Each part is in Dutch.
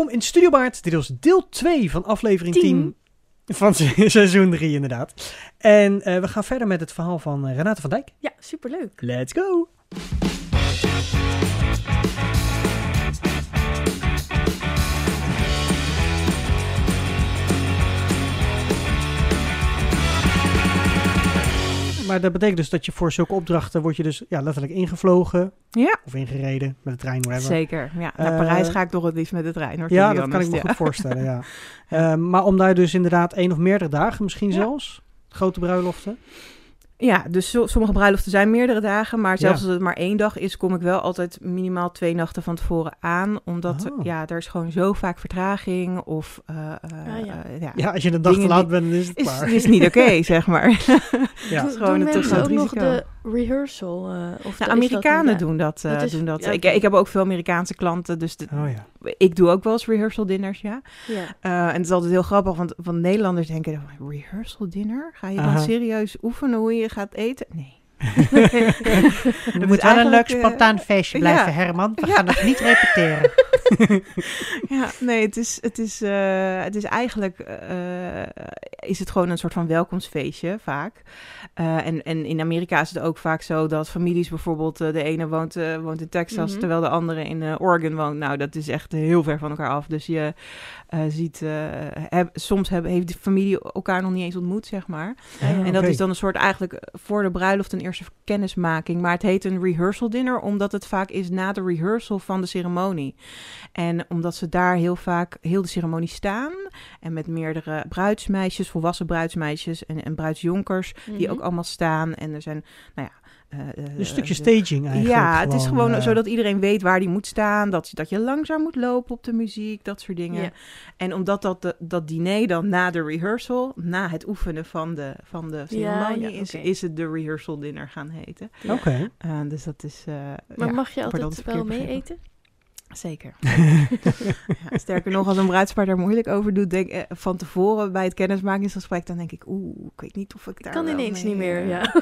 Welkom in Studio Baard. Dit was deel 2 van aflevering 10, Tien. van seizoen 3 inderdaad. En eh, we gaan verder met het verhaal van eh, Renate van Dijk. Ja, superleuk. Let's go! Maar dat betekent dus dat je voor zulke opdrachten word je dus ja, letterlijk ingevlogen Ja, of ingereden met de trein, whatever. zeker. Ja, naar Eh, Parijs ga ik toch het liefst met de trein. Hoor, Ja, dat kan ik me ja. goed voorstellen, ja. Eh, maar om daar dus inderdaad één of meerdere dagen misschien zelfs, grote bruiloften. Ja, dus sommige bruiloften zijn meerdere dagen. Maar zelfs Ja. als het maar één dag is, kom ik wel altijd minimaal twee nachten van tevoren aan. Omdat er- Oh. ja, er is gewoon zo vaak vertraging. Of eh, eh, Ah, ja. eh, ja. Ja, als je een dag te laat die- bent, dan is het Is, klaar. is niet oké, zeg maar. Ja. Doen, is gewoon doen een te ook nog risico. de rehearsal? eh, of Nou, is dat Amerikanen doen dat. eh, Dat is- doen dat. ja, ik, ik heb ook veel Amerikaanse klanten, dus de- Oh ja. ik doe ook wel eens rehearsal dinners, ja. Ja. Eh, en het is altijd heel grappig, want van Nederlanders denken, rehearsal dinner? Ga je dan Aha. serieus oefenen hoe je gaat eten? Nee. Het moet wel een leuk eh, spontaan feestje ja. blijven, Herman. We Ja. gaan het niet repeteren. Ja, nee, het is, het is, eh, het is eigenlijk eh, is het gewoon een soort van welkomstfeestje vaak. En, en in Amerika is het ook vaak zo dat families bijvoorbeeld, de ene woont, woont in Texas, Mhm. terwijl de andere in Oregon woont. Nou, dat is echt heel ver van elkaar af. Dus je ziet, heb- soms heeft de familie elkaar nog niet eens ontmoet, zeg maar. Ja. En dat is dan een soort eigenlijk voor de bruiloft een eerste kennismaking. Maar het heet een rehearsal dinner, omdat het vaak is na de rehearsal van de ceremonie. En omdat ze daar heel vaak heel de ceremonie staan. En met meerdere bruidsmeisjes, volwassen bruidsmeisjes en, en bruidsjonkers, die Mhm. ook allemaal staan. En er zijn, nou ja... eh, eh, Een stukje staging eigenlijk. ja, het is gewoon eh, zodat iedereen weet waar die moet staan. Dat, dat je langzaam moet lopen op de muziek, dat soort dingen. En omdat dat, dat diner dan na de rehearsal, na het oefenen van de, van de ceremonie, ja, is, is het de rehearsal dinner gaan heten. Ja. Oké. Eh, dus dat is. eh, Maar ja, mag je altijd wel mee begrepen. eten? Zeker. ja, sterker nog, als een bruidspaar daar moeilijk over doet, denk, eh, van tevoren bij het kennismakingsgesprek, dan denk ik, oeh, ik weet niet of ik Ik daar kan wel ineens mee, niet meer, ja.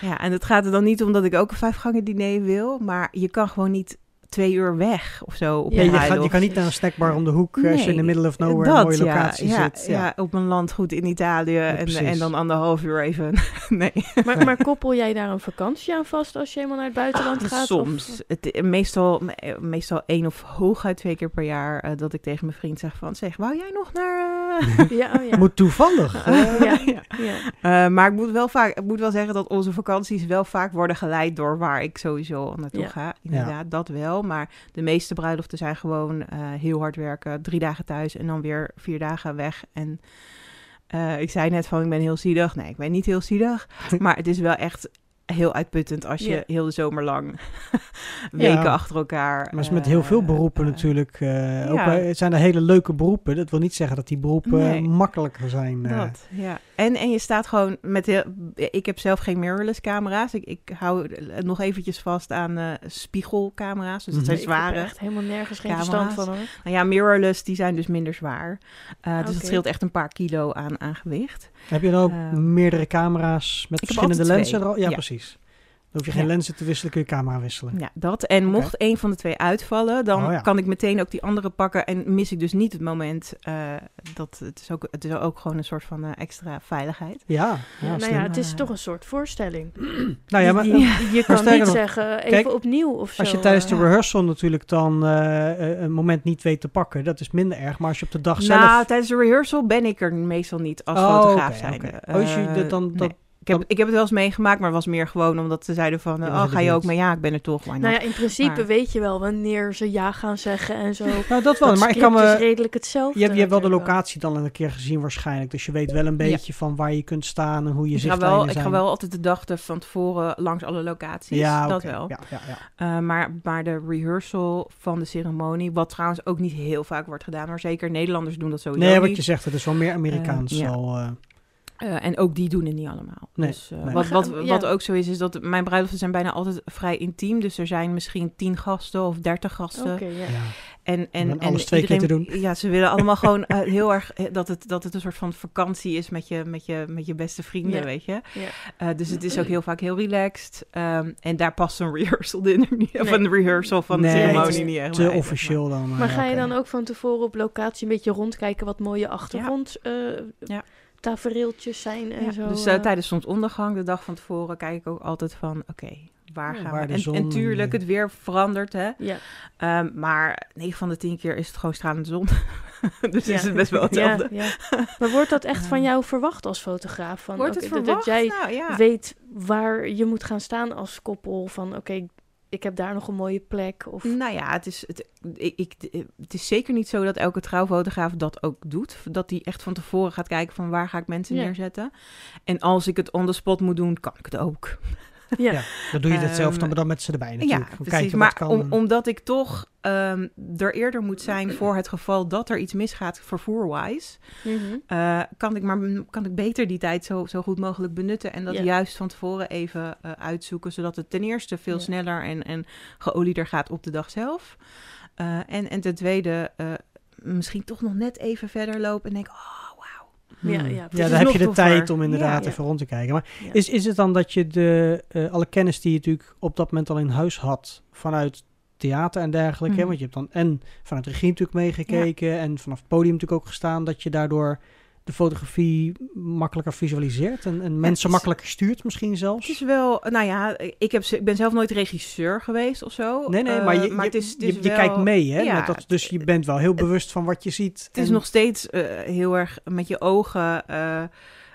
Ja, en het gaat er dan niet om dat ik ook een vijfgangen diner wil, maar je kan gewoon niet twee uur weg of zo op Ja, Ja, een je, gaat, je kan niet naar een snackbar om de hoek eh, als je in de middle of nowhere een dat, mooie ja, locatie ja, zit. Ja. op een landgoed in Italië en, en dan anderhalf uur even. nee. Maar, maar koppel jij daar een vakantie aan vast als je helemaal naar het buitenland gaat? Soms. Of- Het, meestal, me- meestal één of hooguit twee keer per jaar eh, dat ik tegen mijn vriend zeg van... Zeg, wou jij nog naar... eh, Ja, oh ja. Moet toevallig. eh, ja, Ja. ja. Eh, maar ik moet, wel vaak, ik moet wel zeggen dat onze vakanties wel vaak worden geleid door waar ik sowieso naartoe Ja. ga. Inderdaad, dat wel. Maar de meeste bruiloften zijn gewoon eh, heel hard werken. Drie dagen thuis en dan weer vier dagen weg. En eh, ik zei net van ik ben heel zielig. Nee, ik ben niet heel zielig. maar het is wel echt heel uitputtend als je heel de zomer lang weken Ja. achter elkaar... Maar is met heel veel eh, beroepen eh, natuurlijk. ook, ja. eh, het zijn er hele leuke beroepen. Dat wil niet zeggen dat die beroepen Nee. makkelijker zijn. Dat, ja. En, en je staat gewoon met heel... Ik heb zelf geen mirrorless camera's. Ik, ik hou nog eventjes vast aan eh, spiegelcamera's. Dus dat zijn Mhm. Ik heb zware. echt helemaal nergens geen camera's. verstand van hoor. Nou ja, mirrorless, die zijn dus minder zwaar. Eh, dus het scheelt echt een paar kilo aan, aan gewicht. Heb je dan ook Ehm, meerdere camera's met verschillende lenzen? er al? Ja, Ja. precies. Dan hoef je geen Ja. lenzen te wisselen, kun je camera wisselen. Ja, dat. En mocht een van de twee uitvallen, dan Oh ja. kan ik meteen ook die andere pakken. En mis ik dus niet het moment. eh, dat het is, ook, het is ook gewoon een soort van eh, extra veiligheid. Ja, ja, Ja, nou slim. ja, het is Eh, toch een soort voorstelling. Nou ja, maar je, je kan niet nog, zeggen even kijk, opnieuw of zo. als je tijdens de eh, rehearsal natuurlijk dan eh, eh, een moment niet weet te pakken, dat is minder erg. Maar als je op de dag zelf... Nou, tijdens de rehearsal ben ik er meestal niet als Oh, fotograaf oké, zijn. Oh, dus je- dat dan- dat- ik, heb, ik heb het wel eens meegemaakt, maar het was meer gewoon omdat ze zeiden van... Oh, ga je ook mee? Ja, ik ben er toch. Nou ja, in principe Maar- weet je wel wanneer ze ja gaan zeggen en zo. nou, dat wel. Dat maar ik kan me... redelijk hetzelfde. Je hebt, je hebt wel de locatie dan een keer gezien waarschijnlijk. Dus je weet wel een beetje van waar je kunt staan en hoe je ik, zichtlijnen wel, ik zijn. ga wel altijd de dag van tevoren langs alle locaties. ja, dat wel. Ja, ja, ja. Eh, maar, maar de rehearsal van de ceremonie, wat trouwens ook niet heel vaak wordt gedaan, maar zeker Nederlanders doen dat sowieso Nee, niet. wat je zegt, het is wel meer Amerikaans. Eh, ja. al, eh. Eh, en ook die doen het niet allemaal. Nee, dus, eh, nee. Wat, wat, Ja. wat ook zo is, is dat mijn bruiloften zijn bijna altijd vrij intiem. Dus er zijn misschien tien gasten of dertig gasten. Oké, ja. ja. En, en, en alles twee keer iedereen- te Ja, ze willen allemaal gewoon eh, heel erg dat het, dat het een soort van vakantie is met je, met je, met je beste vrienden, Ja. weet je. Ja. Eh, dus het is ook heel vaak heel relaxed. Ehm, en daar past een rehearsal dinner niet, of Nee. een rehearsal van de ceremonie niet echt Te officieel dan. Maar ga je dan ook van tevoren op locatie een beetje rondkijken wat mooie achtergrond eh, Ja. Tafereeltjes zijn en Ja, zo? dus eh? uh, tijdens zonsondergang, de dag van tevoren, kijk ik ook altijd van, oké, waar Ja, gaan waar we? de En, zon en tuurlijk, het weer verandert, hè. Ja. Ehm, maar 9 van de 10 keer is het gewoon stralende zon. dus Ja. is het best wel Ja, hetzelfde. ja. Maar wordt dat echt van Ja. jou verwacht als fotograaf? Van, Wordt het verwacht? Dat jij nou, ja. weet waar je moet gaan staan als koppel. Van oké, ik heb daar nog een mooie plek. Of... Nou ja, het is, het, ik, ik, het is zeker niet zo dat elke trouwfotograaf dat ook doet. Dat die echt van tevoren gaat kijken van waar ga ik mensen Ja. neerzetten. En als ik het on the spot moet doen, kan ik het ook. Ja. Ja. Dan doe je het zelf Ehm, dan, maar dan met ze erbij natuurlijk. Ja, precies. maar wat kan. om, omdat ik toch ehm, er eerder moet zijn voor het geval dat er iets misgaat vervoerwise, Mhm. eh, kan, ik maar, kan ik beter die tijd zo, zo goed mogelijk benutten en dat Ja. juist van tevoren even eh, uitzoeken, zodat het ten eerste veel Ja. sneller en, en geolieder gaat op de dag zelf. Eh, en, en ten tweede eh, misschien toch nog net even verder lopen en denk, oh. Ja, ja, ja, dan heb je de tijd om inderdaad Ja. even rond te kijken. Maar Ja. is, is het dan dat je de, eh, alle kennis die je natuurlijk op dat moment al in huis had vanuit theater en dergelijke, hè, Mhm. want je hebt dan en vanuit de regie natuurlijk meegekeken en vanaf het podium natuurlijk ook gestaan, dat je daardoor de fotografie makkelijker visualiseert en, en mensen is- makkelijker stuurt misschien Het zelfs? is wel, nou ja, ik, heb, ik ben zelf nooit regisseur geweest of zo. Nee, nee, Eh, maar je, je, het is, het is je, je wel- kijkt mee, hè? ja, met dat, dus je bent wel heel bewust van wat je ziet. Het is nog steeds eh, heel erg met je ogen, eh,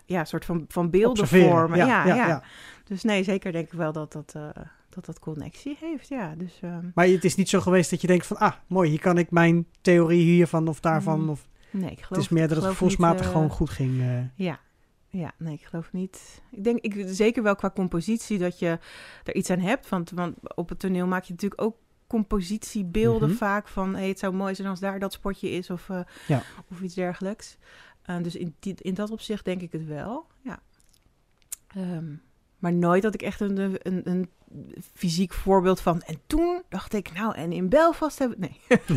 ja, soort van, van beelden vormen. Ja, ja, ja. Dus nee, zeker denk ik wel dat dat, eh, dat, dat connectie heeft. Ja, dus ehm, Maar het is niet zo geweest dat je denkt van, ah, mooi, hier kan ik mijn theorie hiervan of daarvan. Mm, Of, nee, ik het is meer dat het gevoelsmatig niet, eh, gewoon goed ging. eh. Ja. Ja, nee, ik geloof niet. Ik denk ik, zeker wel qua compositie dat je er iets aan hebt. Want, want op het toneel maak je natuurlijk ook compositiebeelden Mhm. vaak van... Hey, het zou mooi zijn als daar dat spotje is of, eh, Ja. of iets dergelijks. Dus in, die, in dat opzicht denk ik het wel, ja. Ehm, maar nooit dat ik echt een, een, een fysiek voorbeeld van... En toen dacht ik, nou, en in Belfast hebben... Nee.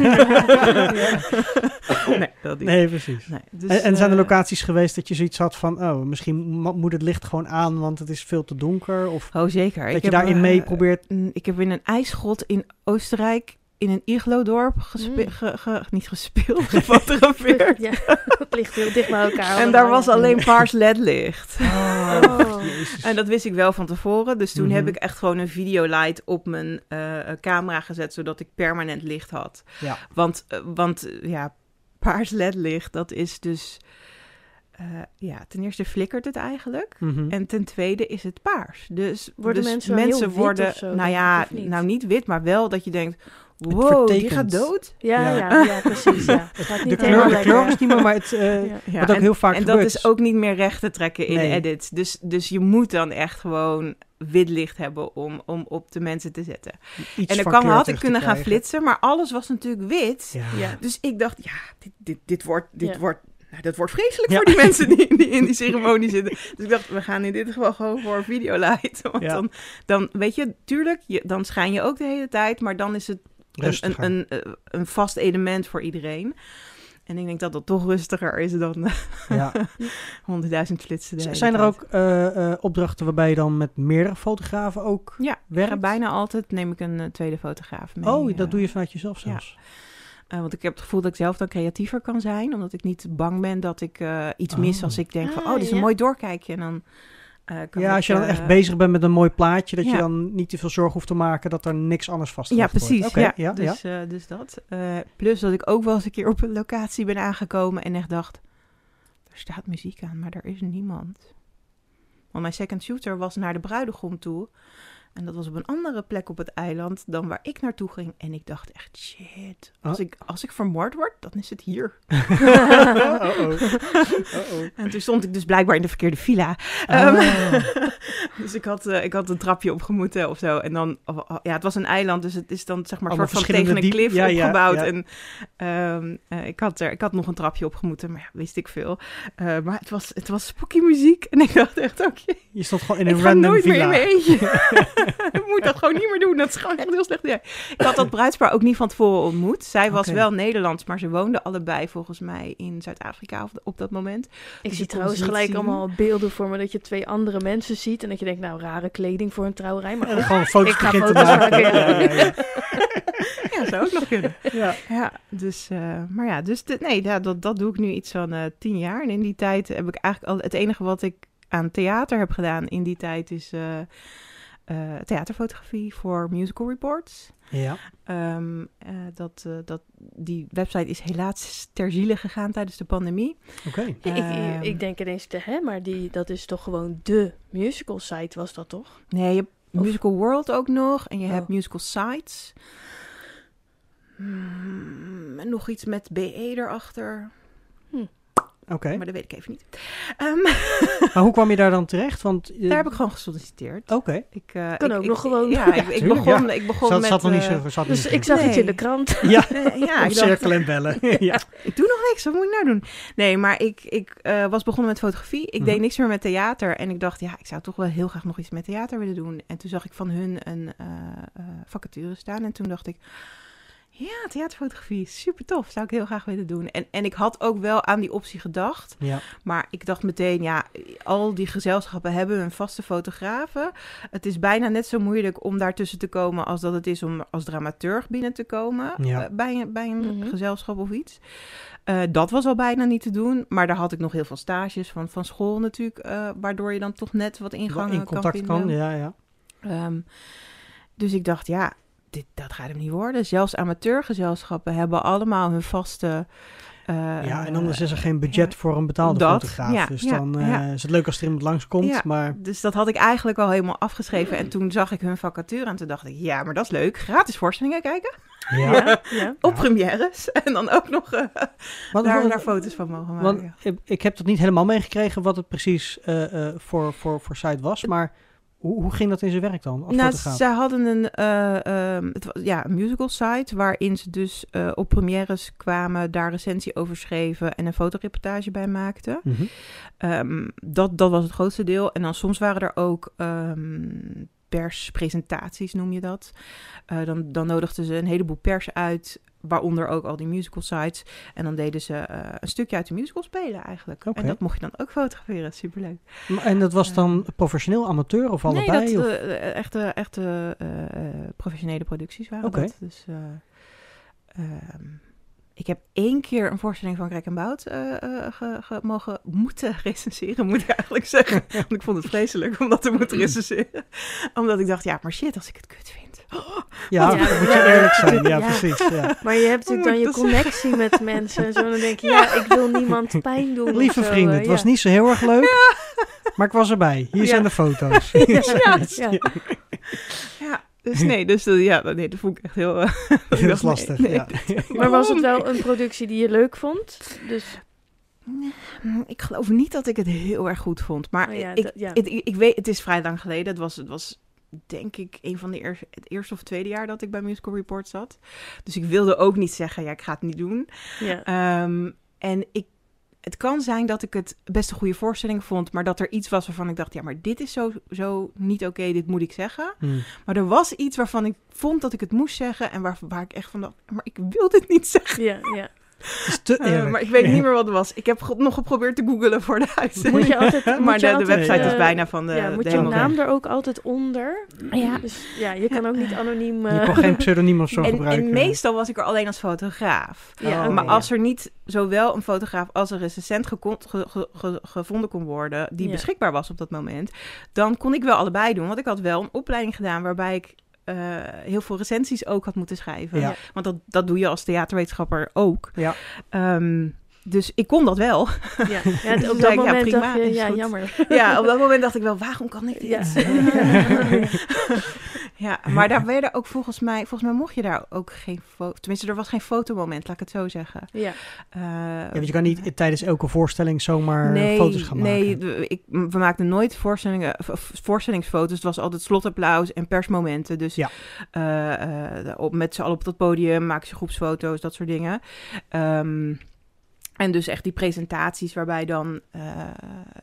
nee, dat niet. Nee, precies. Nee, dus, en, en zijn er eh, locaties geweest dat je zoiets had van, oh, misschien mo- moet het licht gewoon aan, want het is veel te donker? Of Oh, zeker. dat Ik je heb, daarin eh, mee probeert... Mm, Ik heb in een ijsgrot in Oostenrijk in een iglo-dorp gespe- Mm. ge- ge- niet gespeeld, gefotografeerd. Ja, het ligt heel dicht bij elkaar. en daar was alleen paars ledlicht. Oh. Jezus. En dat wist ik wel van tevoren. Dus toen Mhm. heb ik echt gewoon een videolight op mijn eh, camera gezet, zodat ik permanent licht had. Ja. Want, eh, want eh, ja, paars ledlicht, dat is dus... eh, ja, ten eerste flikkert het eigenlijk. Mhm. En ten tweede is het paars. Dus Worden dus mensen heel wit worden, of zo, nou ja, niet? nou niet wit, maar wel dat je denkt, wow, die gaat dood. Ja, Ja. ja. Ja, precies. Ja. Het gaat de niet kleur, de kleur lekker. was niet meer, maar het, eh, Ja. Ja, wat ook en, heel vaak en dat is ook niet meer recht te trekken in Nee. edits. Dus, dus je moet dan echt gewoon wit licht hebben om, om op de mensen te zetten. iets en dan van kan, kleur had ik kunnen gaan flitsen, maar alles was natuurlijk wit. Ja. Ja. Dus ik dacht, ja, dit, dit, dit wordt, dit Ja. wordt, nou, dat wordt vreselijk Ja. voor die mensen die, die in die ceremonie zitten. Dus ik dacht, we gaan in dit geval gewoon voor videolight. Want Ja. dan, dan, weet je, tuurlijk, je, dan schijn je ook de hele tijd, maar dan is het Rustiger. een, een, eh, een vast element voor iedereen. En ik denk dat dat toch rustiger is dan eh, ja. 100.000 flitsen. Zijn er ook eh, eh, opdrachten waarbij je dan met meerdere fotografen ook Ja, werkt? bijna altijd neem ik een tweede fotograaf mee. Oh, dat doe je vanuit jezelf ja. zelfs? eh, want ik heb het gevoel dat ik zelf dan creatiever kan zijn. Omdat ik niet bang ben dat ik eh, iets mis Oh. als ik denk van... Ah, Oh, dit is een ja. mooi doorkijkje. En dan eh, Ja, als je dan eh, echt bezig bent met een mooi plaatje, dat je dan niet te veel zorgen hoeft te maken dat er niks anders vast Ja, precies. Ja, ja, dus, eh, dus dat. Eh, plus dat ik ook wel eens een keer op een locatie ben aangekomen en echt dacht... Er staat muziek aan, maar er is niemand. Want mijn second shooter was naar de bruidegom toe. En dat was op een andere plek op het eiland dan waar ik naartoe ging. En ik dacht echt, shit. Als, Oh. ik, als ik vermoord word, dan is het hier. Uh-oh. Uh-oh. En toen stond ik dus blijkbaar in de verkeerde villa. Ehm, dus ik had, eh, ik had een trapje opgemoeten of zo. En dan, of- ja, het was een eiland, dus het is dan zeg maar Allemaal soort van tegen een klif ja, ja, opgebouwd. ja. En ehm, eh, ik, had er, ik had nog een trapje opgemoeten, maar ja, wist ik veel. Eh, maar het was, het was spooky muziek. En ik dacht echt, oké, Je stond gewoon in ik een random nooit villa. meer in mijn eentje. ik moet dat gewoon niet meer doen. Dat is gewoon echt heel slecht idee. Ik had dat bruidspaar ook niet van tevoren ontmoet. Zij was wel Nederlands, maar ze woonden allebei volgens mij in Zuid-Afrika op, op dat moment. Ik Dus zie trouwens gelijk zien. allemaal beelden voor me dat je twee andere mensen ziet. En dat je denkt, nou, rare kleding voor een trouwerij. Maar gewoon foto's ik ga te foto's maken. maken, ja. Ja, ja, ja. Ja, zou ook nog kunnen. Ja. Ja, dus, eh, maar ja, dus de, nee, ja, dat, dat doe ik nu iets van eh, tien jaar. En in die tijd heb ik eigenlijk al het enige wat ik aan theater heb gedaan in die tijd is eh, eh, theaterfotografie voor musical reports. Ja. Ehm, eh, dat, eh, dat, die website is helaas ter ziele gegaan tijdens de pandemie. Oké. ik, ik, Ehm. ik denk ineens, te, hè, maar die, dat is toch gewoon de musical site, was dat toch? Nee, je hebt Of- Musical World ook nog. En je Oh. hebt Musical Sites. Hmm, en nog iets met BE erachter. Oké. Maar dat weet ik even niet. Ehm, Maar hoe kwam je daar dan terecht? Want eh, daar heb ik gewoon gesolliciteerd. Oké. Ik, eh, Kan ik- ook ik- nog gewoon. Ja, ik, ik tuurlijk, begon, ik begon Zat, met... zat nog niet eh, zo. Zat Dus niet ik zag iets in de krant. Ja. eh, ja, ik cirkel en bellen. ja. ik doe nog niks, wat moet ik nou doen? Nee, maar ik, ik eh, was begonnen met fotografie. Ik Mhm. deed niks meer met theater. En ik dacht, ja, ik zou toch wel heel graag nog iets met theater willen doen. En toen zag ik van hun een eh, eh, vacature staan. En toen dacht ik, ja, theaterfotografie, super tof. Zou ik heel graag willen doen. En, en ik had ook wel aan die optie gedacht. Ja. Maar ik dacht meteen, ja, al die gezelschappen hebben een vaste fotografen. Het is bijna net zo moeilijk om daartussen te komen als dat het is om als dramaturg binnen te komen Ja. eh, bij, een- bij een Mhm. gezelschap of iets. Eh, dat was al bijna niet te doen, maar daar had ik nog heel veel stages van, van school natuurlijk, eh, waardoor je dan toch net wat ingangen in contact kan kan. vinden. Ja, ja. Ehm, dus ik dacht, ja, dit, dat gaat hem niet worden. Zelfs amateurgezelschappen hebben allemaal hun vaste... eh, ja, en anders is er geen budget ja. voor een betaalde Dat, fotograaf. ja, dus ja, dan eh, ja. is het leuk als er iemand langskomt. Ja. Maar Dus dat had ik eigenlijk al helemaal afgeschreven. En toen zag ik hun vacature en toen dacht ik, ja, maar dat is leuk. Gratis voorstellingen kijken ja. Ja, ja. op Ja. premières. En dan ook nog eh, Want, daar, want- daar foto's van mogen maken. want ik, ik heb dat niet helemaal meegekregen wat het precies eh, eh, voor, voor, voor site was. Maar hoe, hoe ging dat in zijn werk dan? Als Nou, fotograaf? hadden een, eh, ehm, het was, ja, een musical site waarin ze dus eh, op premières kwamen, daar recensie over schreven en een fotoreportage bij maakten. Mhm. Ehm, dat, dat was het grootste deel. En dan soms waren er ook ehm, perspresentaties, noem je dat. Eh, dan, dan nodigden ze een heleboel pers uit, waaronder ook al die musical sites. En dan deden ze eh, een stukje uit de musical spelen eigenlijk. En dat mocht je dan ook fotograferen, superleuk. En dat was dan professioneel, amateur of allebei? Nee, dat of? eh, eh, echte, echte eh, eh, professionele producties waren Oké. dat. Dus, eh, ehm, ik heb één keer een voorstelling van Krek en Bout eh, eh, ge- ge- mogen moeten recenseren, moet ik eigenlijk zeggen. Want ik vond het vreselijk om dat te moeten recenseren. Omdat ik dacht, ja, maar shit, als ik het kut vind. Ja, Ja, dan moet je eerlijk zijn. Ja, Ja. precies. Ja. Maar je hebt natuurlijk dan moet je connectie met mensen en zo. En dan denk je, ja, ik wil niemand pijn doen. Lieve vrienden, eh, het was niet zo heel erg leuk. Maar ik was erbij. Hier Ja. zijn de foto's. Ja, Ja. Ja, dus nee, dus eh, ja, nee, dat vond ik echt heel... eh, ik Dat is dacht, nee, lastig. nee. Ja. Maar was het wel een productie die je leuk vond? Dus, Mm, Ik geloof niet dat ik het heel erg goed vond. Maar oh ja, ik, dat- ja. Het, ik, ik weet, het is vrij lang geleden. Het was, het was denk ik een van de eerste, het eerste of tweede jaar dat ik bij Musical Report zat. Dus ik wilde ook niet zeggen, ja, ik ga het niet doen. ja. Ehm, en ik, het kan zijn dat ik het best een goede voorstelling vond, maar dat er iets was waarvan ik dacht, ja, maar dit is zo, zo niet oké, dit moet ik zeggen. Hmm. Maar er was iets waarvan ik vond dat ik het moest zeggen en waar, waar ik echt van dacht, maar ik wil dit niet zeggen. ja, ja. Het is te Eh, eerlijk. maar ik weet niet meer wat het was. Ik heb ge- nog geprobeerd te googlen voor de uitzending. Moet je altijd, moet maar je de, de website is eh, bijna van de. ja, de moet je helemaal naam er ook altijd onder? Ja. Dus ja, je kan ook niet anoniem... eh, Je kon geen pseudoniem of zo En, gebruiken. en meestal was ik er alleen als fotograaf. Ja, Oh, maar als er niet zowel een fotograaf als een recensent gekon- ge- ge- ge- gevonden kon worden die Ja. beschikbaar was op dat moment, dan kon ik wel allebei doen. Want ik had wel een opleiding gedaan waarbij ik eh, heel veel recensies ook had moeten schrijven. Ja. Want dat, dat doe je als theaterwetenschapper ook. Ja. Ehm, dus ik kon dat wel. Ja, ja Dus op zei dat ik, ja, moment prima, dacht je, is ja, jammer. ja, op dat moment dacht ik wel, waarom kan ik dit? Ja. Ja, maar daar werden ook volgens mij, volgens mij mocht je daar ook geen foto, tenminste er was geen fotomoment, laat ik het zo zeggen. Ja, Eh, Ja, want je kan niet tijdens elke voorstelling zomaar nee, foto's gaan maken. nee, we- ik, we maakten nooit voorstellingen, v- voorstellingsfoto's. Het was altijd slotapplaus en persmomenten. Dus Ja. eh, eh, op, met z'n allen op dat podium, maak je groepsfoto's, dat soort dingen. Ehm, En dus echt die presentaties waarbij dan eh,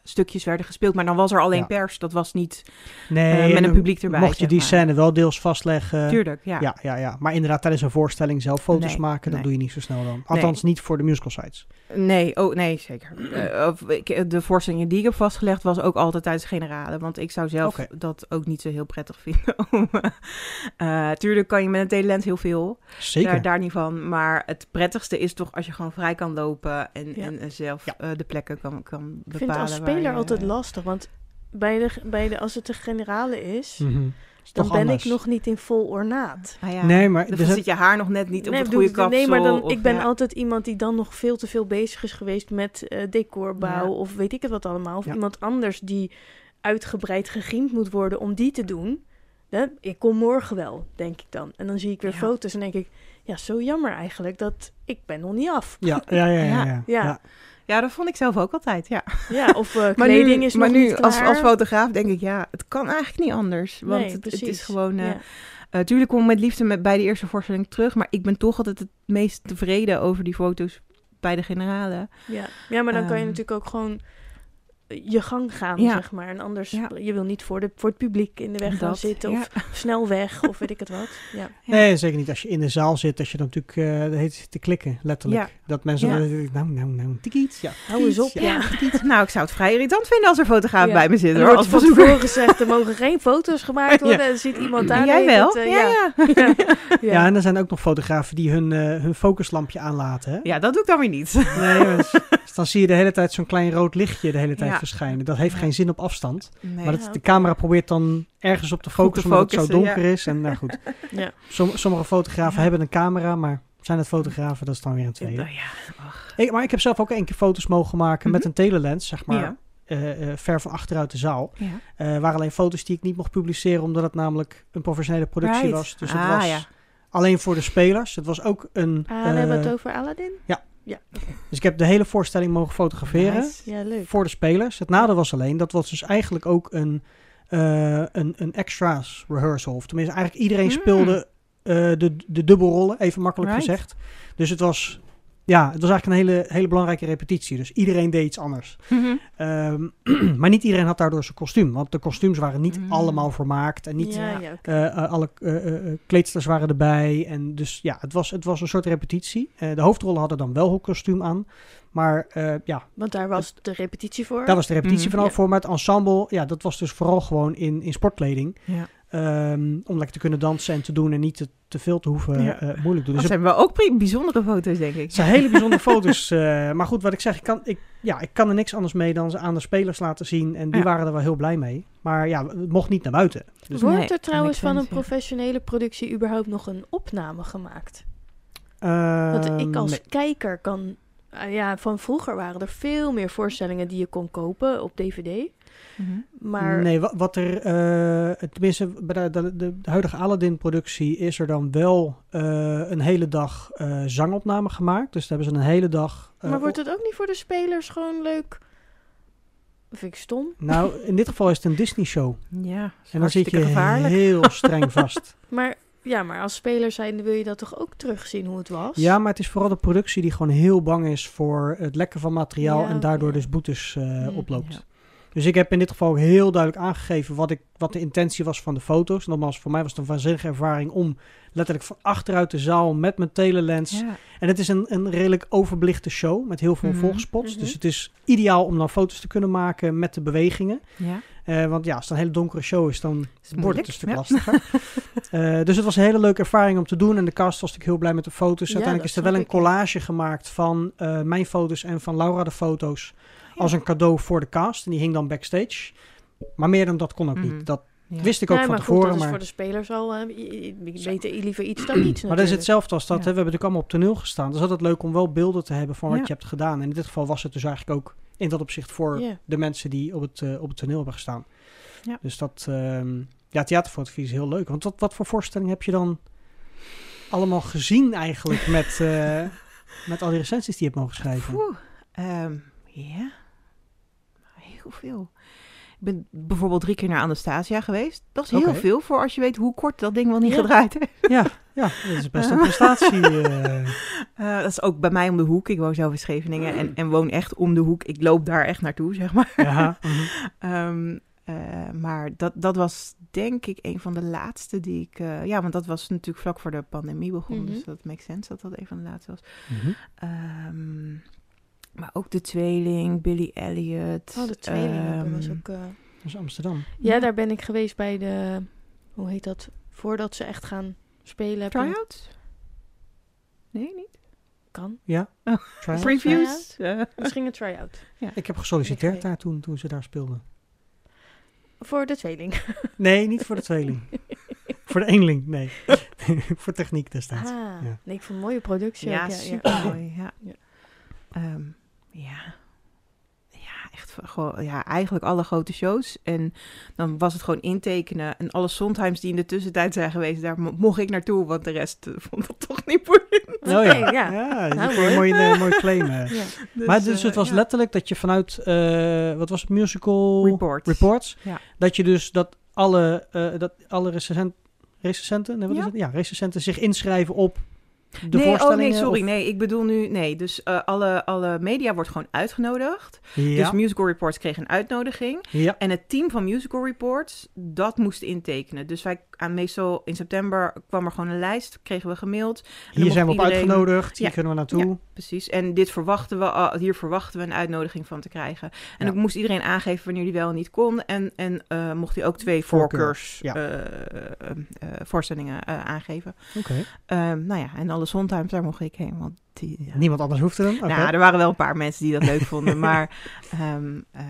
stukjes werden gespeeld. Maar dan was er alleen Ja. pers. Dat was niet Nee, eh, met en een publiek erbij. Mocht je die maar. scène wel deels vastleggen. Tuurlijk, ja. Ja, ja, ja. Maar inderdaad, tijdens een voorstelling zelf foto's Nee, maken, dat nee. doe je niet zo snel dan. Althans, niet voor de musical sites. Nee, oh, nee, zeker. Of, ik, de voorstellingen die ik heb vastgelegd was ook altijd tijdens generale. Want ik zou zelf dat ook niet zo heel prettig vinden. tuurlijk kan je met een telelens heel veel. Zeker. Daar, daar niet van. Maar het prettigste is toch als je gewoon vrij kan lopen en, Ja. en eh, zelf Ja. eh, de plekken kan, kan bepalen. Ik vind het als speler je- altijd lastig, want bij de, bij de, als het de generale is, Mhm. Is dan toch ben anders. ik nog niet in vol ornaat. Ah, ja. Nee, maar Dan er zijn- zit je haar nog net niet op het bedoel, goede kapsel. nee, maar dan, of- ik ben ja. altijd iemand die dan nog veel te veel bezig is geweest met eh, decorbouw Ja. of weet ik het wat allemaal. Of Ja. iemand anders die uitgebreid gegriemd moet worden om die te doen. Hè, ik kom morgen wel, denk ik dan. En dan zie ik weer Ja. foto's en denk ik, ja, zo jammer eigenlijk dat ik ben nog niet af. Ja, ja, ja. ja, Ja. ja. Ja. ja. Ja, dat vond ik zelf ook altijd, ja. Ja, of eh, Maar kleding nu, is maar nog nu niet als, klaar. als fotograaf denk ik, ja, het kan eigenlijk niet anders. Want Nee, het, is gewoon... eh Ja. eh, tuurlijk kom ik met liefde met, bij de eerste voorstelling terug. Maar ik ben toch altijd het meest tevreden over die foto's bij de generale. Ja. ja, maar dan kan je Ehm. natuurlijk ook gewoon je gang gaan, Ja. zeg maar. En anders, Ja. je wil niet voor, de, voor het publiek in de weg gaan Dat, zitten ja. of snel weg of weet ik het wat. Ja. Ja. Nee, zeker niet. Als je in de zaal zit, dat je dan natuurlijk eh de hele tijd te klikken, letterlijk. Dat mensen Ja. dan denken, nou, nou, nou, tikiet. Ja, Hou eens op, ja. nou, ik zou het vrij irritant vinden als er fotograaf Ja. bij me zit. Er Hoor, wordt als van tevoren gezegd, er mogen geen foto's gemaakt worden. En dan ziet iemand daar. Jij wel? tijd, eh, ja, ja. ja. Ja. Ja. en er zijn ook nog fotografen die hun, eh, hun focuslampje aanlaten. Hè? Ja, dat doe ik dan weer niet. Nee, dus, dus dan zie je de hele tijd zo'n klein rood lichtje de hele tijd Ja. verschijnen. Dat heeft Ja. geen zin op afstand. Nee. Maar dat, Ja, de camera probeert dan ergens op te te focussen, omdat het zo donker ja. is. En nou goed, sommige fotografen Ja. hebben een camera, maar zijn het fotografen, dat is dan weer een tweede. Nou ja, ach. Ik, maar ik heb zelf ook één keer foto's mogen maken met Mhm. een telelens, zeg maar, Ja. eh, eh, ver van achteruit de zaal. Ja. Eh waren alleen foto's die ik niet mocht publiceren, omdat het namelijk een professionele productie Right. was. Dus het Ah, was ja. alleen voor de spelers. Het was ook een... Ah, hebben we eh, het over Aladdin. dus ik heb de hele voorstelling mogen fotograferen. Nice. Ja, leuk. voor de spelers. Het nadeel was alleen, dat was dus eigenlijk ook een, eh, een, een extras rehearsal. Of tenminste, eigenlijk iedereen Hmm. speelde de, de dubbelrollen, even makkelijk Right. gezegd. Dus het was, ja, het was eigenlijk een hele, hele belangrijke repetitie. Dus iedereen deed iets anders. Mhm. Ehm, maar niet iedereen had daardoor zijn kostuum. Want de kostuums waren niet Hmm. allemaal vermaakt. En niet ja, ja, oké. eh, eh, alle eh, eh, kleedsters waren erbij. En dus ja, het was, het was een soort repetitie. Eh, de hoofdrollen hadden dan wel een kostuum aan. Maar eh, ja, Want daar was de repetitie voor. daar was de repetitie Mhm. van Ja. voor. Maar het ensemble, ja, dat was dus vooral gewoon in, in sportkleding. Ja. Ehm, om lekker te kunnen dansen en te doen en niet te, te veel te hoeven Ja. eh, moeilijk doen. Dat Dus het zijn wel ook bijzondere foto's, denk ik. zijn hele bijzondere foto's. eh, maar goed, wat ik zeg, ik kan, ik, ja, ik kan er niks anders mee dan ze aan de spelers laten zien. En die Ja. waren er wel heel blij mee. Maar ja, het mocht niet naar buiten. Dus, Wordt Nee, er trouwens van een professionele productie überhaupt nog een opname gemaakt? Want ehm, ik als nee. kijker kan... ah ja, van vroeger waren er veel meer voorstellingen die je kon kopen op DVD. Mhm. Maar Nee, wat, wat er, eh, tenminste bij de, de, de, de huidige Aladdin-productie is er dan wel eh, een hele dag eh, zangopname gemaakt. Dus daar hebben ze een hele dag. Maar wordt het ook niet voor de spelers gewoon leuk? Dat vind ik stom. Nou, in dit geval is het een Disney-show. Ja, En dan zit je gevaarlijk. heel streng vast. Maar ja, maar als speler zijn wil je dat toch ook terugzien hoe het was? Ja, maar het is vooral de productie die gewoon heel bang is voor het lekken van materiaal Ja, en daardoor dus boetes eh, Mm, oploopt. ja. Dus ik heb in dit geval heel duidelijk aangegeven wat, ik, wat de intentie was van de foto's. Nogmaals, voor mij was het een waanzinnige ervaring om letterlijk van achteruit de zaal met mijn telelens. Ja. En het is een, een redelijk overbelichte show met heel veel volgspots. Mhm. Dus het is ideaal om dan foto's te kunnen maken met de bewegingen. ja. Eh, want ja, als het een hele donkere show is, dan Is wordt het een stuk ja. lastiger. Dus het was een hele leuke ervaring om te doen. En de cast was natuurlijk heel blij met de foto's. Uiteindelijk is er wel een ik, collage gemaakt van eh, mijn foto's en van Laura de foto's. Als een cadeau voor de cast. En die hing dan backstage. Maar meer dan dat kon ook Mhm. niet. Dat Ja. wist ik ook Nee, van maar goed, tevoren. dat is maar voor de spelers al... eh, beter liever iets dan niets maar dat is hetzelfde als dat. Ja. Hè? We hebben natuurlijk allemaal op toneel gestaan. Het is altijd leuk om wel beelden te hebben van wat Ja. je hebt gedaan. En in dit geval was het dus eigenlijk ook in dat opzicht voor Ja. de mensen die op het, eh, op het toneel hebben gestaan. Ja. Dus dat, ehm, ja, theaterfotografie is heel leuk. Want wat, wat voor voorstelling heb je dan allemaal gezien eigenlijk met, eh, met al die recensies die je hebt mogen schrijven? Oeh, ehm, ja, heel veel. Ik ben bijvoorbeeld drie keer naar Anastasia geweest. Dat is heel veel voor als je weet hoe kort dat ding wel niet Ja. gedraaid heeft. Ja, ja, dat is best een prestatie. eh. Eh, dat is ook bij mij om de hoek. Ik woon zelf in Scheveningen en, en woon echt om de hoek. Ik loop daar echt naartoe, zeg maar. ja, mhm. Ehm, eh, maar dat, dat was denk ik een van de laatste die ik... eh, ja, want dat was natuurlijk vlak voor de pandemie begon. Mhm. Dus dat makes sense dat dat een van de laatste was. Mhm. Ehm, maar ook de tweeling, Billy Elliot. Oh, de tweeling dat was ehm, ook... eh, Dat is Amsterdam. Ja, daar ben ik geweest bij de... Hoe heet dat? Voordat ze echt gaan spelen. Tryouts? Nee, niet? Kan. Ja, Oh. Previews? Eh, Misschien een try-out. Ik heb gesolliciteerd daar toen, toen ze daar speelden. Voor de tweeling. Nee, niet voor de tweeling. voor de eenling, nee. voor techniek destijds. Ah, Ja. nee, ik vond een mooie productie. ja, ook, super mooi. Ja. Ja. Ja. Ja, echt gewoon, ja, eigenlijk alle grote shows. En dan was het gewoon intekenen. En alle Sondheims die in de tussentijd zijn geweest, daar mo- mocht ik naartoe, want de rest eh, vond het toch niet boeiend. Oh ja, ja. ja. dat Nou, is een mooi, eh, mooi claim. eh. Ja. maar dus eh, het was ja. letterlijk dat je vanuit, eh, wat was het, musical Report. reports, Ja. dat je dus dat alle, eh, dat alle recensent, recensenten, nee, wat Ja. is het? Ja, recensenten zich inschrijven op de nee, oh nee, sorry. of- Nee, ik bedoel nu, nee. Dus eh, alle, alle media wordt gewoon uitgenodigd. Ja, Dus Musical Reports kreeg een uitnodiging. ja. En het team van Musical Reports, dat moest intekenen. Dus wij, aan meestal in september kwam er gewoon een lijst, kregen we gemaild. hier zijn we op uitgenodigd, hier Ja. kunnen we naartoe. Precies. En dit verwachten we, al- hier verwachten we een uitnodiging van te krijgen. En Ja. dan moest iedereen aangeven wanneer die wel en niet kon. En, en eh, mocht hij ook twee Voorkeur, voorkeurs ja. eh, eh, voorstellingen eh, aangeven. Oké. Ehm, nou ja, en alle Sondheims, daar mocht ik heen. Want die, ja. Niemand anders hoefde dan? Oké. Nou, er waren wel een paar mensen die dat leuk vonden. Maar ehm, eh,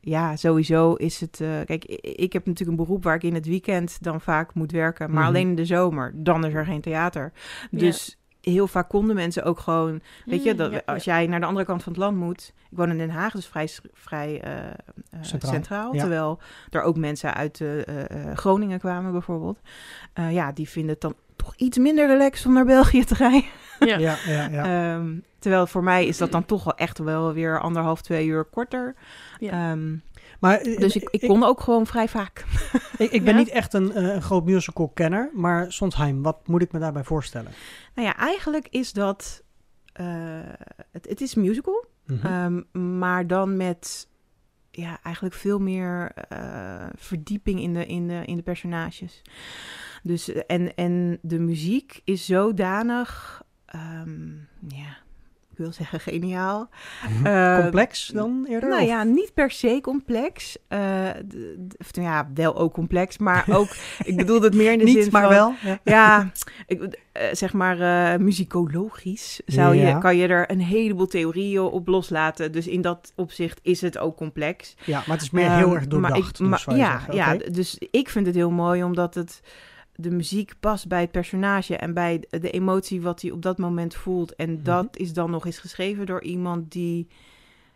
ja, sowieso is het... eh, kijk, ik heb natuurlijk een beroep waar ik in het weekend dan vaak moet werken. Maar Mhm. alleen in de zomer, dan is er geen theater. Dus heel vaak konden mensen ook gewoon... Weet je, Mm, dat, ja, als ja. jij naar de andere kant van het land moet... Ik woon in Den Haag, dus vrij, vrij eh, eh, Centraal. centraal. Ja. Terwijl er ook mensen uit eh, Groningen kwamen bijvoorbeeld. Eh, ja, die vinden het dan toch iets minder relaxed om naar België te rijden. Ja. Ja, ja, ja. Ehm, terwijl voor mij is dat dan toch wel echt wel weer anderhalf, twee uur korter. Ja. Ehm, maar, eh, dus ik, ik kon ook gewoon vrij vaak. Ik, ik ben Ja? niet echt een, eh, een groot musical-kenner, maar Sondheim, wat moet ik me daarbij voorstellen? Nou ja, eigenlijk is dat... eh, het, het is musical, Mhm. ehm, maar dan met ja, eigenlijk veel meer verdieping in de, in, de, in de personages. Dus, en, en de muziek is zodanig... ehm, ja, wil zeggen geniaal. Eh, Complex dan eerder? Nou of- ja, niet per se complex. Eh, of, ja, wel ook complex, maar ook... ik bedoel het meer in de Niet, zin maar van... wel. Ja. Ja, ik, eh, zeg maar muzikologisch zou je, kan je er een heleboel theorieën op loslaten. Dus in dat opzicht is het ook complex. ja, maar het is meer Ehm, heel erg maar doordacht. ik- dus maar- ja, zeggen. ja, dus ik vind het heel mooi omdat het de muziek past bij het personage en bij de emotie wat hij op dat moment voelt. En Mhm. dat is dan nog eens geschreven door iemand die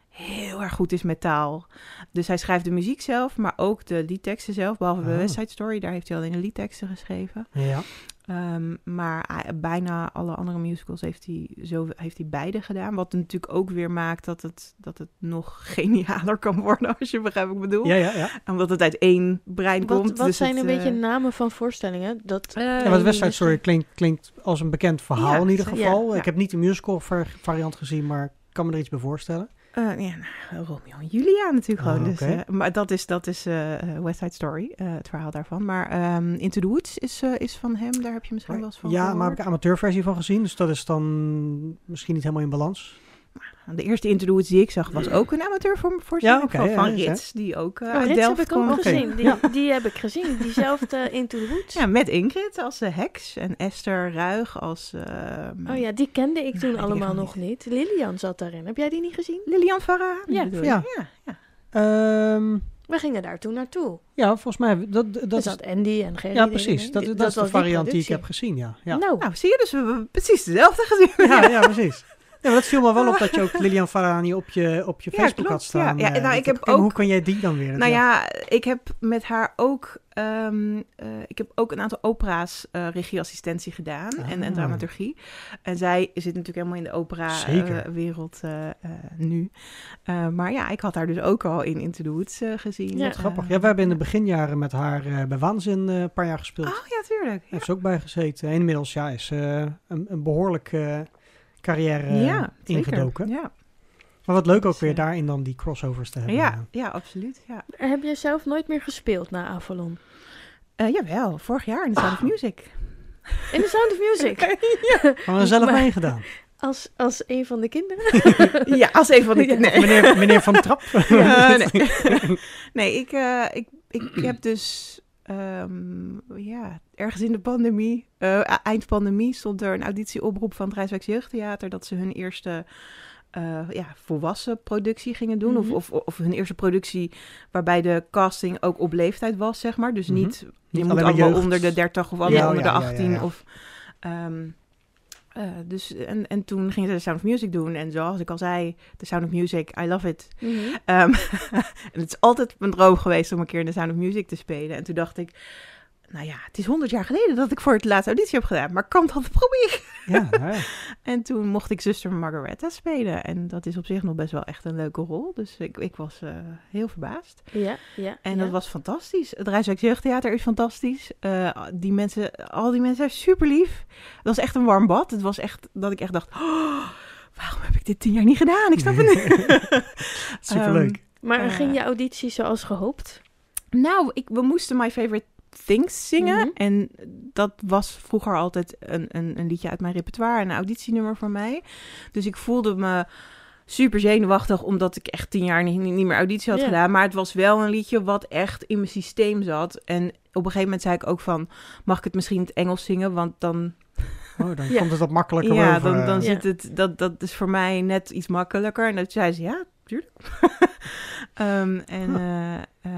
heel erg goed is met taal. Dus hij schrijft de muziek zelf, maar ook de liedteksten zelf. Behalve bij Ah. West Side Story, daar heeft hij alleen de liedteksten geschreven. Ja. Ehm, maar hij- bijna alle andere musicals heeft hij, zo, heeft hij beide gedaan. Wat natuurlijk ook weer maakt dat het, dat het nog genialer kan worden, als je begrijpt wat ik bedoel. Ja, ja, ja. Omdat het uit één brein Wat, komt. wat dus zijn het, een beetje eh, namen van voorstellingen? Dat, eh, ja want West Side Story klinkt, klinkt als een bekend verhaal Ja, in ieder geval. Ja. Ik heb niet de musical var- variant gezien, maar ik kan me er iets bij voorstellen. Eh, ja, nou, Romeo en Julia natuurlijk Ah, gewoon. Dus, oké. eh, maar dat is, dat is eh, West Side Story, het verhaal daarvan. Maar ehm, Into the Woods is, is van hem, daar heb je misschien wel eens van ja, maar heb ik een amateurversie van gezien, dus dat is dan misschien niet helemaal in balans. De eerste Into the Woods die ik zag was ook een amateur voor, voor Ja, oké, van, ja, van ja, Rits, die ook uh, Oh, uit Rits Delft heb ik ook gezien. Die, Ja. die heb ik gezien. Diezelfde Into the Woods. Ja, met Ingrid als uh, heks en Esther Ruig als... Uh, oh ja, die kende ik toen allemaal nog niet. Lilian zat daarin. Heb jij die niet gezien? Lilian Farah. Ja. Ja. ja, ja. Ehm, We gingen daar toen naartoe. ja, volgens mij, dat, dat, Dat dat is, zat Andy en Gerry. ja precies. Dat, dat, is de variant die ik heb gezien, ja. Ja, Nou, Nou, zie je, dus we hebben precies dezelfde gezien. ja, ja precies. Ja, maar dat viel me wel op dat je ook Lilian Farani op je, op je Ja, Facebook had staan. ja. Ja, eh, nou, ik heb en Hoe kan jij die dan weer? Nou ja, ik heb met haar ook, ehm, eh, ik heb ook een aantal opera's eh, regieassistentie gedaan en, en Ah. dramaturgie. En zij zit natuurlijk helemaal in de opera-wereld nu. Maar ja, ik had haar dus ook al in Into the Woods gezien. Ja, Grappig. Ja, we hebben in de beginjaren met haar bij Waanzin een paar jaar gespeeld. Oh ja, tuurlijk. Ja, Heeft ze ook bij gezeten. En inmiddels ja, is ze een, een behoorlijke eh, carrière eh, ja zeker. ingedoken. Ja. Maar wat leuk ook weer daarin dan die crossovers te hebben. Ja, ja, absoluut. Ja. Heb je zelf nooit meer gespeeld na Avalon? Eh, jawel, vorig jaar in The Sound of Music. In The Sound of Music? Gewoon er zelf Maar- meegedaan. Als, als een van de kinderen? ja, als een van de... Ja. Nee. Meneer, meneer Van Trap. Ja, nee. nee, ik, eh, ik, ik heb dus ehm, ja, ergens in de pandemie, eh, eind pandemie, stond er een auditieoproep van het Rijswijks Jeugdtheater dat ze hun eerste eh, ja, volwassen productie gingen doen. Mhm. of, of, of hun eerste productie waarbij de casting ook op leeftijd was, zeg maar. Dus Mhm. niet, je Niet moet allemaal jeugd. onder de 30 of allemaal Ja, onder ja, de ja, ja, 18 ja. of... ehm, eh, dus, en, en toen gingen ze de Sound of Music doen. En zoals ik al zei, de Sound of Music, I love it. Mhm. Ehm, en het is altijd mijn droom geweest om een keer in de Sound of Music te spelen. En toen dacht ik, nou ja, het is honderd jaar geleden dat ik voor het laatste auditie heb gedaan. Maar kan dat proberen? Ja, nou ja. En toen mocht ik zuster Margaretha spelen. En dat is op zich nog best wel echt een leuke rol. Dus ik, ik was eh, heel verbaasd. Ja, ja. En ja. dat was fantastisch. Het Rijswijk Jeugdtheater is fantastisch. Eh, die mensen, al die mensen zijn super lief. Het was echt een warm bad. Het was echt dat ik echt dacht, oh, waarom heb ik dit tien jaar niet gedaan? Ik snap het niet. Superleuk. Maar eh, ging je auditie zoals gehoopt? Nou, ik, we moesten My Favorite Things zingen. Mhm. En dat was vroeger altijd een, een, een liedje uit mijn repertoire, een auditienummer voor mij. Dus ik voelde me super zenuwachtig, omdat ik echt tien jaar niet, meer auditie had gedaan. Maar het was wel een liedje wat echt in mijn systeem zat. En op een gegeven moment zei ik ook van, mag ik het misschien in het Engels zingen? Want dan, Oh, dan Ja. komt het wat makkelijker ja, over. dan, dan Ja. zit het, dat, dat is voor mij net iets makkelijker. En dat zei ze, ja, tuurlijk. Ehm, en eh, eh,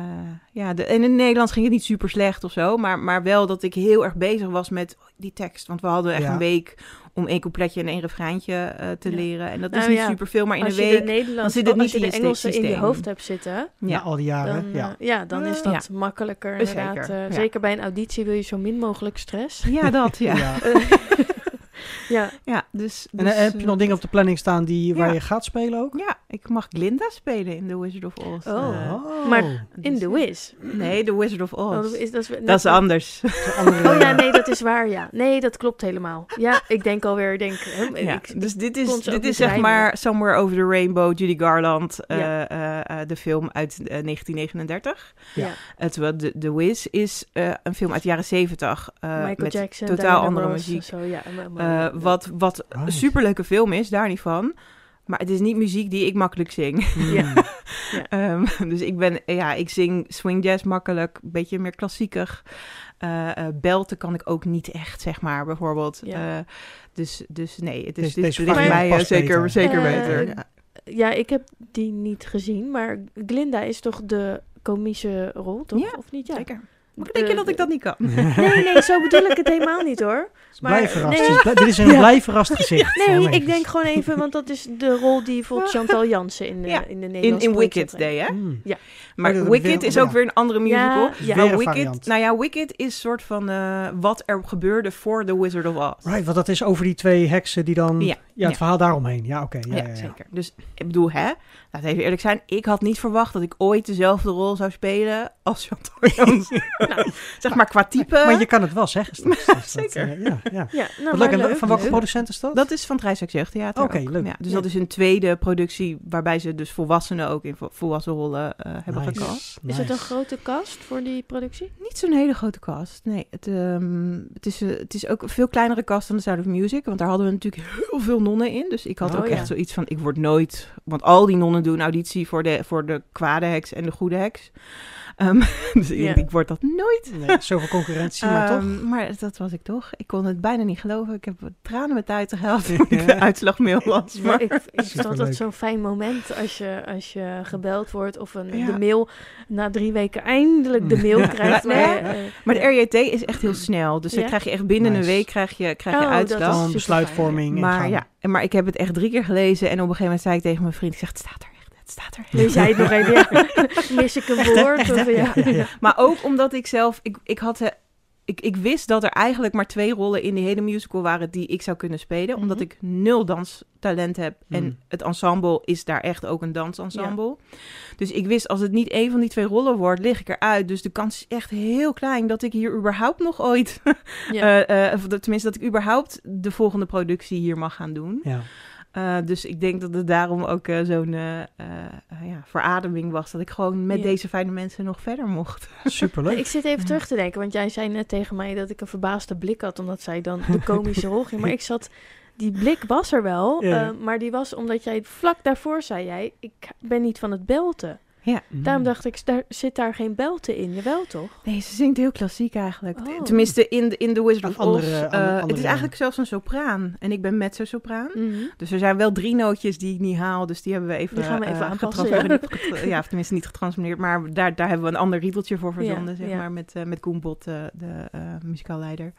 ja, de, en in het Nederlands ging het niet super slecht of zo, maar, maar wel dat ik heel erg bezig was met die tekst. Want we hadden echt Ja. een week om één coupletje en één refreintje eh, te Ja. leren. En dat is Nou niet ja, super veel, maar in als een week... de Nederlands, zit het niet als je in de je Engelse in je hoofd hebt zitten, Na al die jaren, dan, ja. ja, dan is Ja. dat makkelijker inderdaad. Ja. Zeker bij een auditie wil je zo min mogelijk stress. Ja, dat, ja. Ja. ja, dus... En dus, eh, heb je eh, nog dingen op de planning staan die, waar Ja. je gaat spelen ook? Ja, ik mag Glinda spelen in The Wizard of Oz. Oh. Eh, Maar in dus- The Wiz. Nee, The Wizard of Oz. Oh, dat is, dat is, dat is anders. Andere- Oh ja, nee, dat is waar, ja. Nee, dat klopt helemaal. Ja, ik denk alweer, ik denk... hè, Ja, ik, dus dit is, dit is zeg maar Somewhere Over the Rainbow, Judy Garland, eh, Ja. eh, eh, de film uit eh, 1939. Ja. Terwijl de, The Wiz is eh, een film uit de jaren 70. eh, Michael met Jackson, totaal Diana andere muziek. Zo, ja, eh, wat wat een Right. superleuke film is, daar niet van. Maar het is niet muziek die ik makkelijk zing. Hmm. Ja. Ehm, dus ik ben, ja, ik zing swing jazz makkelijk, een beetje meer klassieker. Eh, eh, belten kan ik ook niet echt, zeg maar, bijvoorbeeld. Ja. Eh, dus, dus nee, het is, Deze- dit ligt vraag mij zeker, beter. zeker beter. Ja. Ja, ik heb die niet gezien, maar Glinda is toch de komische rol, toch? Ja, of niet? Ja. Zeker. Maar denk je dat ik dat niet kan? Nee, nee, zo bedoel ik het helemaal niet hoor. Maar- Blij verrast. nee. Dus dit is een Ja. blij verrast gezicht. Nee, ik denk gewoon even, want dat is de rol die bijvoorbeeld Chantal Jansen in de, Ja, in de In, Nederlandse in Wicked productie deed, hè? Hmm. Maar Oh, Wicked weer- is ook ja. weer een andere musical. Ja, ja. Maar een Wicked, variant. nou ja, Wicked is soort van eh, wat er gebeurde voor The Wizard of Oz. Right, want dat is over die twee heksen die dan... Ja. Ja, het Ja. verhaal daaromheen. Ja, oké. ja, Ja, ja, ja. zeker. Dus ik bedoel, hè, laat even eerlijk zijn. Ik had niet verwacht dat ik ooit dezelfde rol zou spelen als Chantal Jansen. Nou, zeg maar qua type. Maar je kan het wel zeggen straks. Dus dat, Zeker. eh, ja, ja. Ja, nou, leuk. Van welke leuk. producent is dat? Dat is van het Rijswijk Jeugdtheater Oké, leuk. Ja, dus Ja. dat is een tweede productie waarbij ze dus volwassenen ook in vo- volwassen rollen eh, hebben Nice, gecast. Is het een grote cast voor die productie? Niet zo'n hele grote cast. Nee, het, ehm, het, is, eh, het is ook een veel kleinere cast dan de Sound of Music. Want daar hadden we natuurlijk heel veel nonnen in. Dus ik had Oh, ook ja. echt zoiets van, ik word nooit... Want al die nonnen doen auditie voor de, voor de kwade heks en de goede heks. Ehm, dus ik, Ja. ik word dat nooit. Nee, zoveel concurrentie, maar toch. Ehm, maar dat was ik toch. Ik kon het bijna niet geloven. Ik heb tranen met uit gehaald toen ik de uitslagmail las. Maar Maar ik, Superleuk. dat zo'n fijn moment als je, als je gebeld wordt of een, Ja. de mail na drie weken eindelijk de mail krijgt. Nee, eh, Maar de RJT is echt heel snel. Dus dan krijg je echt binnen Nice. een week krijg je, krijg je Oh, dat uitslag. besluitvorming. en Maar ja, en- maar ik heb het echt drie keer gelezen. En op een gegeven moment zei ik tegen mijn vriend, ik zeg, het staat er het staat er. Lees jij het nog even? Ja. Mis ik een Echt, woord? Echt, of, hè? ja. Maar ook omdat ik zelf, ik, ik had... eh, Ik, ik wist dat er eigenlijk maar twee rollen in die hele musical waren die ik zou kunnen spelen. Omdat Mhm. ik nul danstalent heb. Mhm. En het ensemble is daar echt ook een dansensemble. Dus ik wist, als het niet één van die twee rollen wordt, lig ik eruit. Dus de kans is echt heel klein dat ik hier überhaupt nog ooit... Ja. eh, eh, tenminste, dat ik überhaupt de volgende productie hier mag gaan doen. Ja. Eh, dus ik denk dat het daarom ook eh, zo'n eh, eh, eh, ja, verademing was. Dat ik gewoon met Ja. deze fijne mensen nog verder mocht. Superleuk. Ik zit even Ja. terug te denken, want jij zei net tegen mij dat ik een verbaasde blik had, omdat zij dan de komische rol ging. Maar ik zat, die blik was er wel, Ja. eh, maar die was omdat jij vlak daarvoor zei jij, ik ben niet van het belten. Ja. Daarom dacht ik, daar, zit daar geen belten in? Jawel toch? Nee, ze zingt heel klassiek eigenlijk. Oh. Tenminste, in de, in The Wizard of andere- Oz. eh, andere- het is eigenlijk zelfs een sopraan. En ik ben mezzo-sopraan. Mhm. Dus er zijn wel drie nootjes die ik niet haal. Dus die hebben we even, Die gaan we even eh, aanpassen, ja. of tenminste niet getransformeerd. Maar daar, daar hebben we een ander riedeltje voor verzonden, Ja, zeg ja. maar. Met, eh met Koen Bot, eh, de eh muzikaalleider.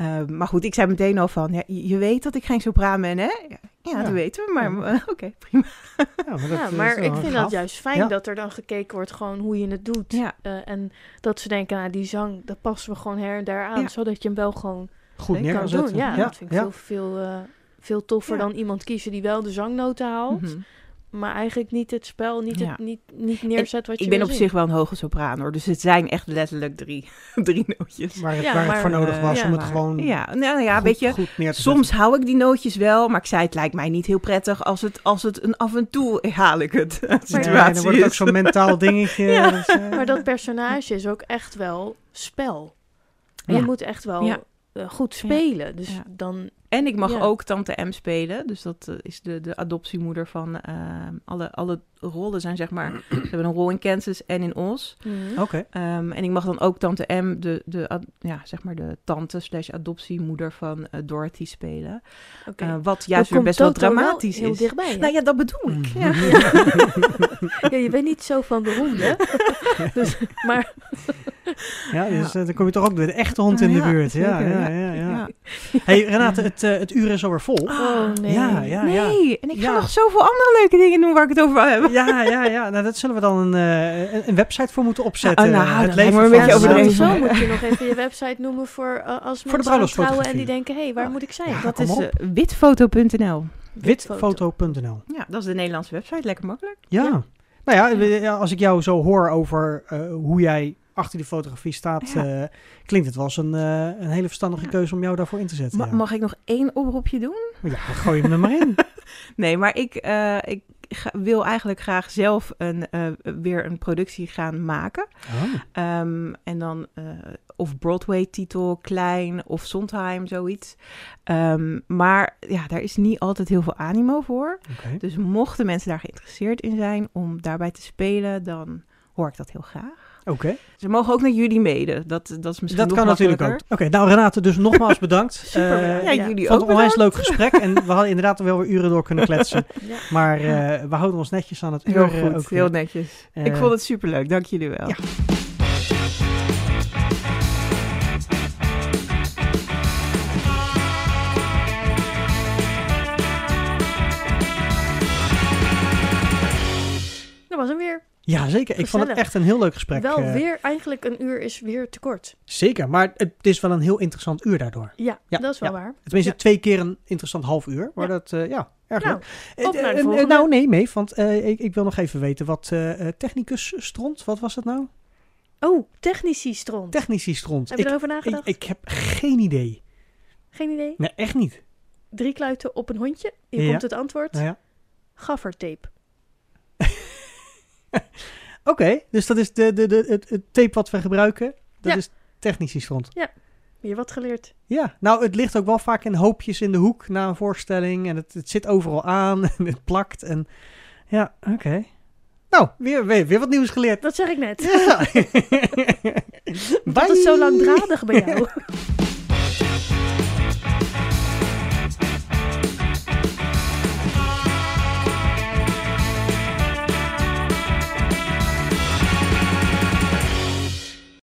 Eh, maar goed, ik zei meteen al van... Ja, je weet dat ik geen sopraan ben, hè? Ja, ja, Ja. dat weten we. Maar Ja. oké, prima. Ja, maar, dat Ja, is maar wel ik vind gaaf. dat juist fijn Ja. dat er dan gekeken wordt gewoon hoe je het doet. Ja. Eh, en dat ze denken, nou die zang, dat passen we gewoon her en daar aan. Ja. Zodat je hem wel gewoon Goed neer kan kan doen. Ja, dat vind ik ja. veel, veel, eh, veel toffer Ja. dan iemand kiezen die wel de zangnoten haalt. Mhm. Maar eigenlijk niet het spel, niet, Ja. het, niet, niet neerzet wat je Ik ben op zien. zich wel een hoge sopraan, hoor. Dus het zijn echt letterlijk drie, drie nootjes. Waar het, Ja, waar het maar, voor nodig eh, was ja, om het maar- gewoon Ja, nou ja, goed, weet je... goed neer te Soms hou ik die nootjes wel, maar ik zei het lijkt mij niet heel prettig als het, als het een af en toe haal ik het. situatie Ja, dan wordt het ook zo'n mentaal dingetje. Ja. dus, Maar dat personage is ook echt wel spel. Je moet echt wel Eh, goed spelen. Dus Ja. dan... En ik mag Ja. ook Tante M spelen. Dus dat eh, is de, de adoptiemoeder van eh, alle, alle rollen zijn zeg maar... Ze hebben een rol in Kansas en in Oz. Mhm. Oké. Ehm, en ik mag dan ook Tante M, de, de, ad- ja, zeg maar de tante slash adoptiemoeder van eh, Dorothy spelen. Oké. Wat juist weer komt best wel dramatisch heel is. dichtbij. hè? Nou ja, dat bedoel ik. Mhm. Ja. Ja, je bent niet zo van de honden. dus, maar Ja, dus eh, dan kom je toch ook de echte hond in de buurt. Ja, ja, ja. ja, ja. Ja. Hey Renate, het, eh, het uur is alweer vol. Oh, nee. Ja, ja, ja. nee, en ik ga Ja. nog zoveel andere leuke dingen doen waar ik het over wil hebben. Ja, ja, ja. Nou, dat zullen we dan een, eh, een, een website voor moeten opzetten. Oh, nou, het leven me een van beetje overdreven. sowieso moet je nog even je website noemen voor als mensen trouwen en die denken, hé, hey, waar moet ik zijn? Ja, dat is uh, witfoto.nl. Witfoto.nl. Ja, dat is de Nederlandse website. Lekker makkelijk. Ja. Ja. Nou ja, als ik jou zo hoor over eh, hoe jij achter die fotografie staat, Ja. eh, klinkt het wel als een, eh, een hele verstandige Ja. keuze om jou daarvoor in te zetten. Ma- ja. Mag ik nog één oproepje doen? ja, gooi je hem er maar in. Nee, maar ik, eh, ik ga- wil eigenlijk graag zelf een, weer een productie gaan maken. Oh. Ehm, en dan of Broadway-titel, klein of Sondheim, zoiets. Ehm, maar ja, daar is niet altijd heel veel animo voor. Dus mochten mensen daar geïnteresseerd in zijn om daarbij te spelen, dan hoor ik dat heel graag. Oké, Ze mogen ook naar jullie mede. Dat, dat is misschien dat nog kan natuurlijk ook. Oké, nou Renate, dus nogmaals bedankt. Super Eh, bedankt. Ja, Ja. jullie ook het een onwijs leuk gesprek en we hadden inderdaad wel weer uren door kunnen kletsen. Ja. Maar eh, we houden ons netjes aan het uur. Heel eh, goed, ook heel netjes. Ik vond het superleuk, dank jullie wel. Ja. Dat was hem weer. Ja, zeker. Ik vond het echt een heel leuk gesprek. Wel eh, weer, eigenlijk een uur is weer te kort. Zeker, maar het is wel een heel interessant uur daardoor. Ja, Ja, dat is wel ja. waar. Tenminste, Ja. twee keer een interessant half uur. Maar Ja. dat, eh, ja, erg Nou, leuk. Eh, nou, nee, mee, want ik, ik wil nog even weten wat technicus stront, wat was het nou? Oh, technici stront. Technici stront. Heb je Ik, erover nagedacht? ik heb geen idee. Geen idee. Nee, echt niet. Drie kluiten op een hondje. Hier komt het antwoord. Nou ja. Gaffertape. Oké, dus dat is de, de, de, het, het tape wat we gebruiken. Dat Ja. is technici stront. Weer wat geleerd. Ja, nou, het ligt ook wel vaak in hoopjes in de hoek na een voorstelling. En het, het zit overal aan en het plakt. En ja, oké. Nou, weer, weer, weer wat nieuws geleerd. Dat zeg ik net. Ja. Dat is zo langdradig bij jou.